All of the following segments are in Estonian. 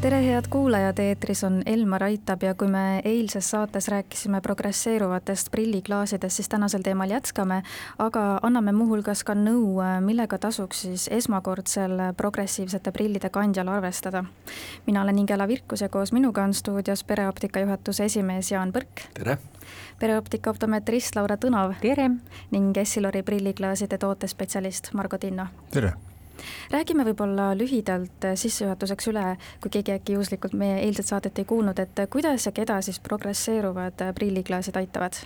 tere, head kuulajad, eetris on Elmar Aitab ja kui me eilses saates rääkisime progresseeruvatest prilliklaasidest, siis tänasel teemal jätkame, aga anname muuhulgas ka nõu, millega tasuks siis esmakordsel progressiivsete prillide kandjal arvestada. mina olen Ingela Virkus ja koos minuga on stuudios pereoptika juhatuse esimees Jaan Põrk. tere! pereoptika optometrist Laura Tõnov. tere! ning Essilori prilliklaaside tootespetsialist Margo Tinno. tere! Räägime võib-olla lühidalt sissejuhatuseks üle, kui keegi äkki juhuslikult meie eilset saadet ei kuulnud, et kuidas ja keda siis progresseeruvad prilliklaasid aitavad?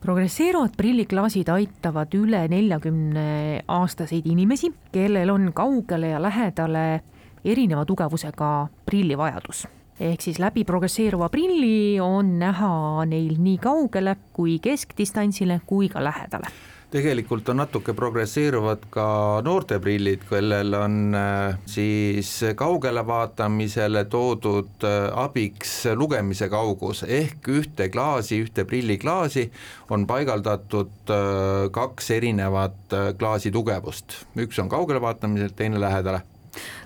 progresseeruvad prilliklaasid aitavad üle neljakümne aastaseid inimesi, kellel on kaugele ja lähedale erineva tugevusega prillivajadus ehk siis läbi progresseeruva prilli on näha neil nii kaugele kui keskdistantsile kui ka lähedale tegelikult on natuke progresseeruvad ka noorte prillid, kellel on äh, siis kaugele vaatamisele toodud äh, abiks lugemise kaugus, ehk ühte klaasi, ühte prilliklaasi on paigaldatud äh, kaks erinevat klaasi tugevust, üks on kaugele vaatamisel, teine lähedale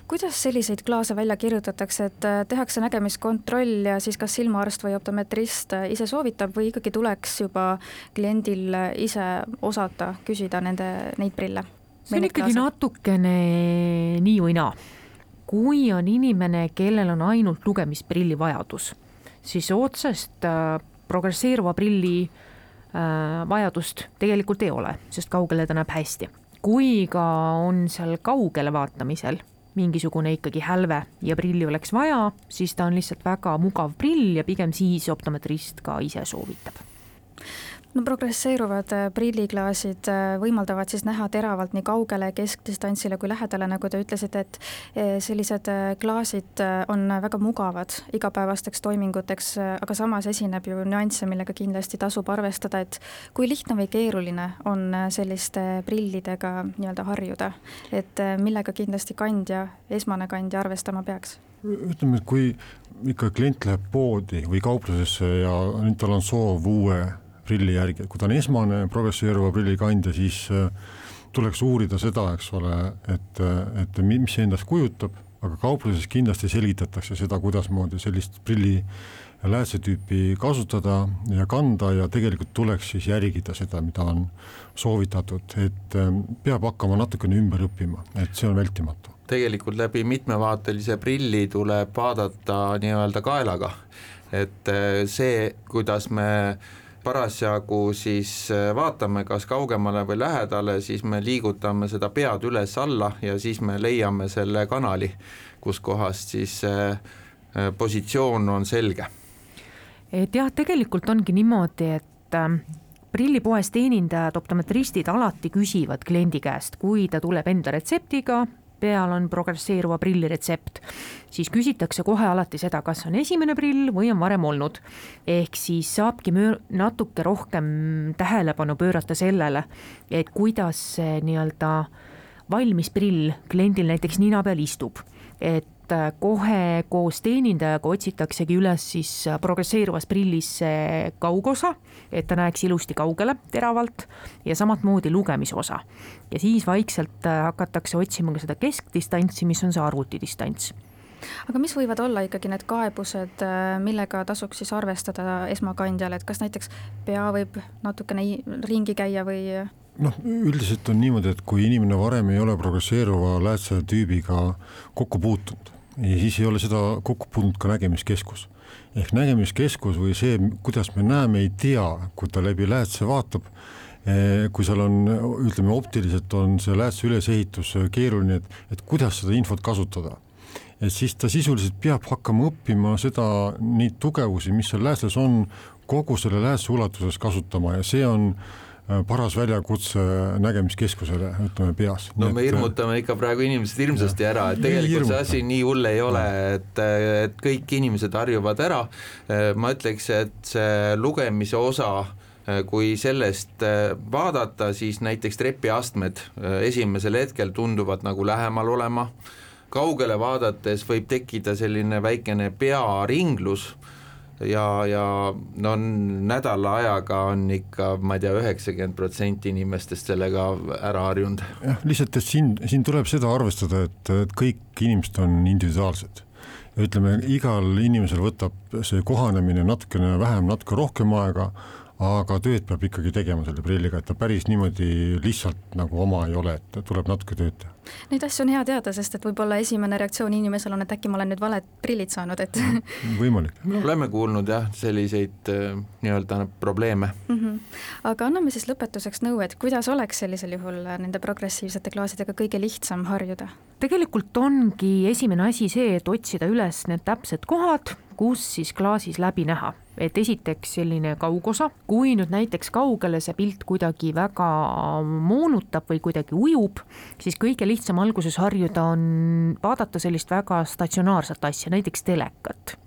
kuidas selliseid klaase välja kirjutatakse, et äh, tehakse nägemiskontroll ja siis kas silmaarst või optometrist äh, ise soovitab või ikkagi tuleks juba kliendil äh, ise osata küsida nende, neid prille? see on ikkagi klaase? natukene nii või naa. kui on inimene, kellel on ainult lugemisprilli vajadus, siis otsest progresseeruva prilli vajadust tegelikult ei ole, sest kaugele ta näeb hästi. kui ka on seal kaugele vaatamisel mingisugune ikkagi hälve ja prilli oleks vaja, siis ta on lihtsalt väga mugav prill ja pigem siis optometrist ka ise soovitab no progresseeruvad äh, prilliklaasid äh, võimaldavad siis näha teravalt nii kaugele, keskdistantsile kui lähedale, nagu te ütlesite, et äh, sellised klaasid on väga mugavad igapäevasteks toiminguteks, aga samas esineb ju nüansse, millega kindlasti tasub arvestada, et kui lihtne või keeruline on selliste prillidega nii-öelda harjuda, et millega kindlasti kandja, esmane kandja arvestama peaks? ütleme, et kui ikka klient läheb poodi või kauplusesse ja tal on soov uue prilli järgi, et kui ta on esmane progresseeruva prilli kandja, siis äh, tuleks uurida seda, eks ole, et, et mis see endast kujutab, aga kaupluses kindlasti selgitatakse seda, kuidasmoodi sellist prilli läätsetüüpi kasutada ja kanda ja tegelikult tuleks siis järgida seda, mida on soovitatud, et äh, peab hakkama natukene ümber õppima, et see on vältimatu. Tegelikult läbi mitmevaatelise prilli tuleb vaadata nii-öelda kaelaga, et äh, see, kuidas me parasjagu siis äh, vaatame, kas kaugemale või lähedale, siis me liigutame seda pead üles-alla ja siis me leiame selle kanali, kuskohast siis äh, äh, positsioon on selge. et jah, tegelikult ongi niimoodi, et ähm, prillipoes teenindajad, optometristid alati küsivad kliendi käest, kui ta tuleb enda retseptiga peal on progresseeruva prilli retsept, siis küsitakse kohe alati seda, kas on esimene prill või on varem olnud. ehk siis saabki möö-, natuke rohkem tähelepanu pöörata sellele, et kuidas see nii-öelda valmis prill kliendil näiteks nina peal istub, et et äh, kohe koos teenindajaga otsitaksegi üles siis äh, progresseeruvas prillis see kaugosa, et ta näeks ilusti kaugele, teravalt ja samamoodi lugemisosa. ja siis vaikselt äh, hakatakse otsima ka seda keskdistantsi, mis on see arvutidistants aga mis võivad olla ikkagi need kaebused, millega tasuks siis arvestada esmakandjal, et kas näiteks pea võib natukene ringi käia või? noh, üldiselt on niimoodi, et kui inimene varem ei ole progresseeruva läätse tüübiga kokku puutunud, ja siis ei ole seda kokku puutunud ka nägemiskeskus. ehk nägemiskeskus või see, kuidas me näeme, ei tea, kui ta läbi läätse vaatab, eh, kui seal on, ütleme optiliselt on see läätse ülesehitus keeruline, et, et kuidas seda infot kasutada. et siis ta sisuliselt peab hakkama õppima seda, neid tugevusi, mis seal läätses on, kogu selle läätse ulatuses kasutama ja see on äh, paras väljakutse nägemiskeskusele, ütleme peas. no me hirmutame ikka praegu inimesed hirmsasti ära, et tegelikult see asi nii hull ei ole, et, et kõik inimesed harjuvad ära. Äh, ma ütleks, et see lugemise osa äh, kui sellest vaadata, siis näiteks trepiastmed esimesel hetkel tunduvad nagu lähemal olema, kaugele vaadates võib tekkida selline väikene pearinglus ja, ja no nädala ajaga on ikka, ma ei tea, üheksakümmend protsenti inimestest sellega ära harjunud. jah, lihtsalt, et siin, siin tuleb seda arvestada, et, et kõik inimesed on individuaalsed ütleme, igal inimesel võtab see kohanemine natukene vähem, natuke rohkem aega aga tööd peab ikkagi tegema selle prilliga, et ta päris niimoodi lihtsalt nagu oma ei ole, et tuleb natuke tööd teha. Neid asju on hea teada, sest et võib-olla esimene reaktsioon inimesel on, et äkki ma olen nüüd valed prillid saanud, et võimalik. me oleme kuulnud jah, selliseid äh, nii-öelda probleeme mm. -hmm. aga anname siis lõpetuseks nõu, et kuidas oleks sellisel juhul nende progressiivsete klaasidega kõige lihtsam harjuda? tegelikult ongi esimene asi see, et otsida üles need täpsed kohad, kus siis klaasis läbi näha et esiteks selline kaugosa, kui nüüd näiteks kaugele see pilt kuidagi väga moonutab või kuidagi ujub, siis kõige lihtsam alguses harjuda on vaadata sellist väga statsionaarset asja, näiteks telekat.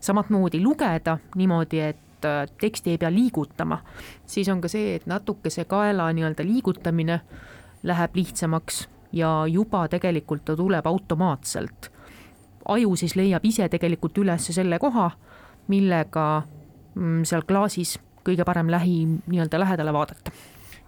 samamoodi lugeda niimoodi, et äh, teksti ei pea liigutama, siis on ka see, et natuke see kaela nii-öelda liigutamine läheb lihtsamaks ja juba tegelikult ta tuleb automaatselt. Aju siis leiab ise tegelikult üles selle koha, millega Mm, seal klaasis kõige parem lähi nii-öelda lähedale vaadata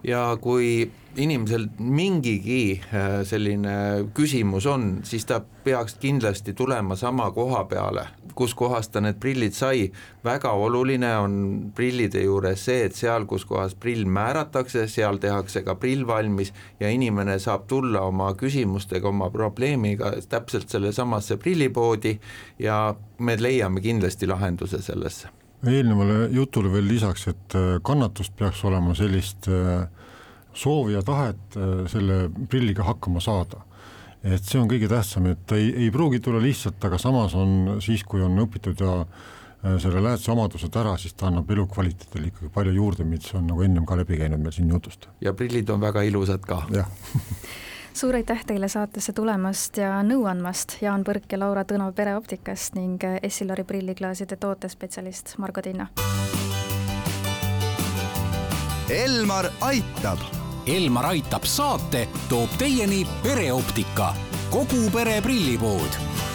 ja kui inimesel mingigi äh, selline küsimus on, siis ta peaks kindlasti tulema sama koha peale, kus kohas ta need prillid sai. väga oluline on prillide juures see, et seal, kus kohas prill määratakse, seal tehakse ka prill valmis ja inimene saab tulla oma küsimustega, oma probleemiga täpselt sellesamasse prillipoodi ja me leiame kindlasti lahenduse sellesse eelnevale jutule veel lisaks, et äh, kannatust peaks olema sellist äh, soovi ja tahet äh, selle prilliga hakkama saada. et see on kõige tähtsam, et ei, ei pruugi tulla lihtsalt, aga samas on siis, kui on õpitud ja selle läheduse omadused ära, siis ta annab elukvaliteedile ikkagi palju juurde, mis on nagu ennem ka läbi käinud meil siin jutust. ja prillid on väga ilusad ka. jah suur aitäh teile saatesse tulemast ja nõu andmast, Jaan Põrk ja Laura Tõno Pereoptikast ning Essilori prilliklaaside tootespetsialist Margo Tinna. Elmar aitab. Elmar aitab saate toob teieni pereoptika, kogu pere prillipood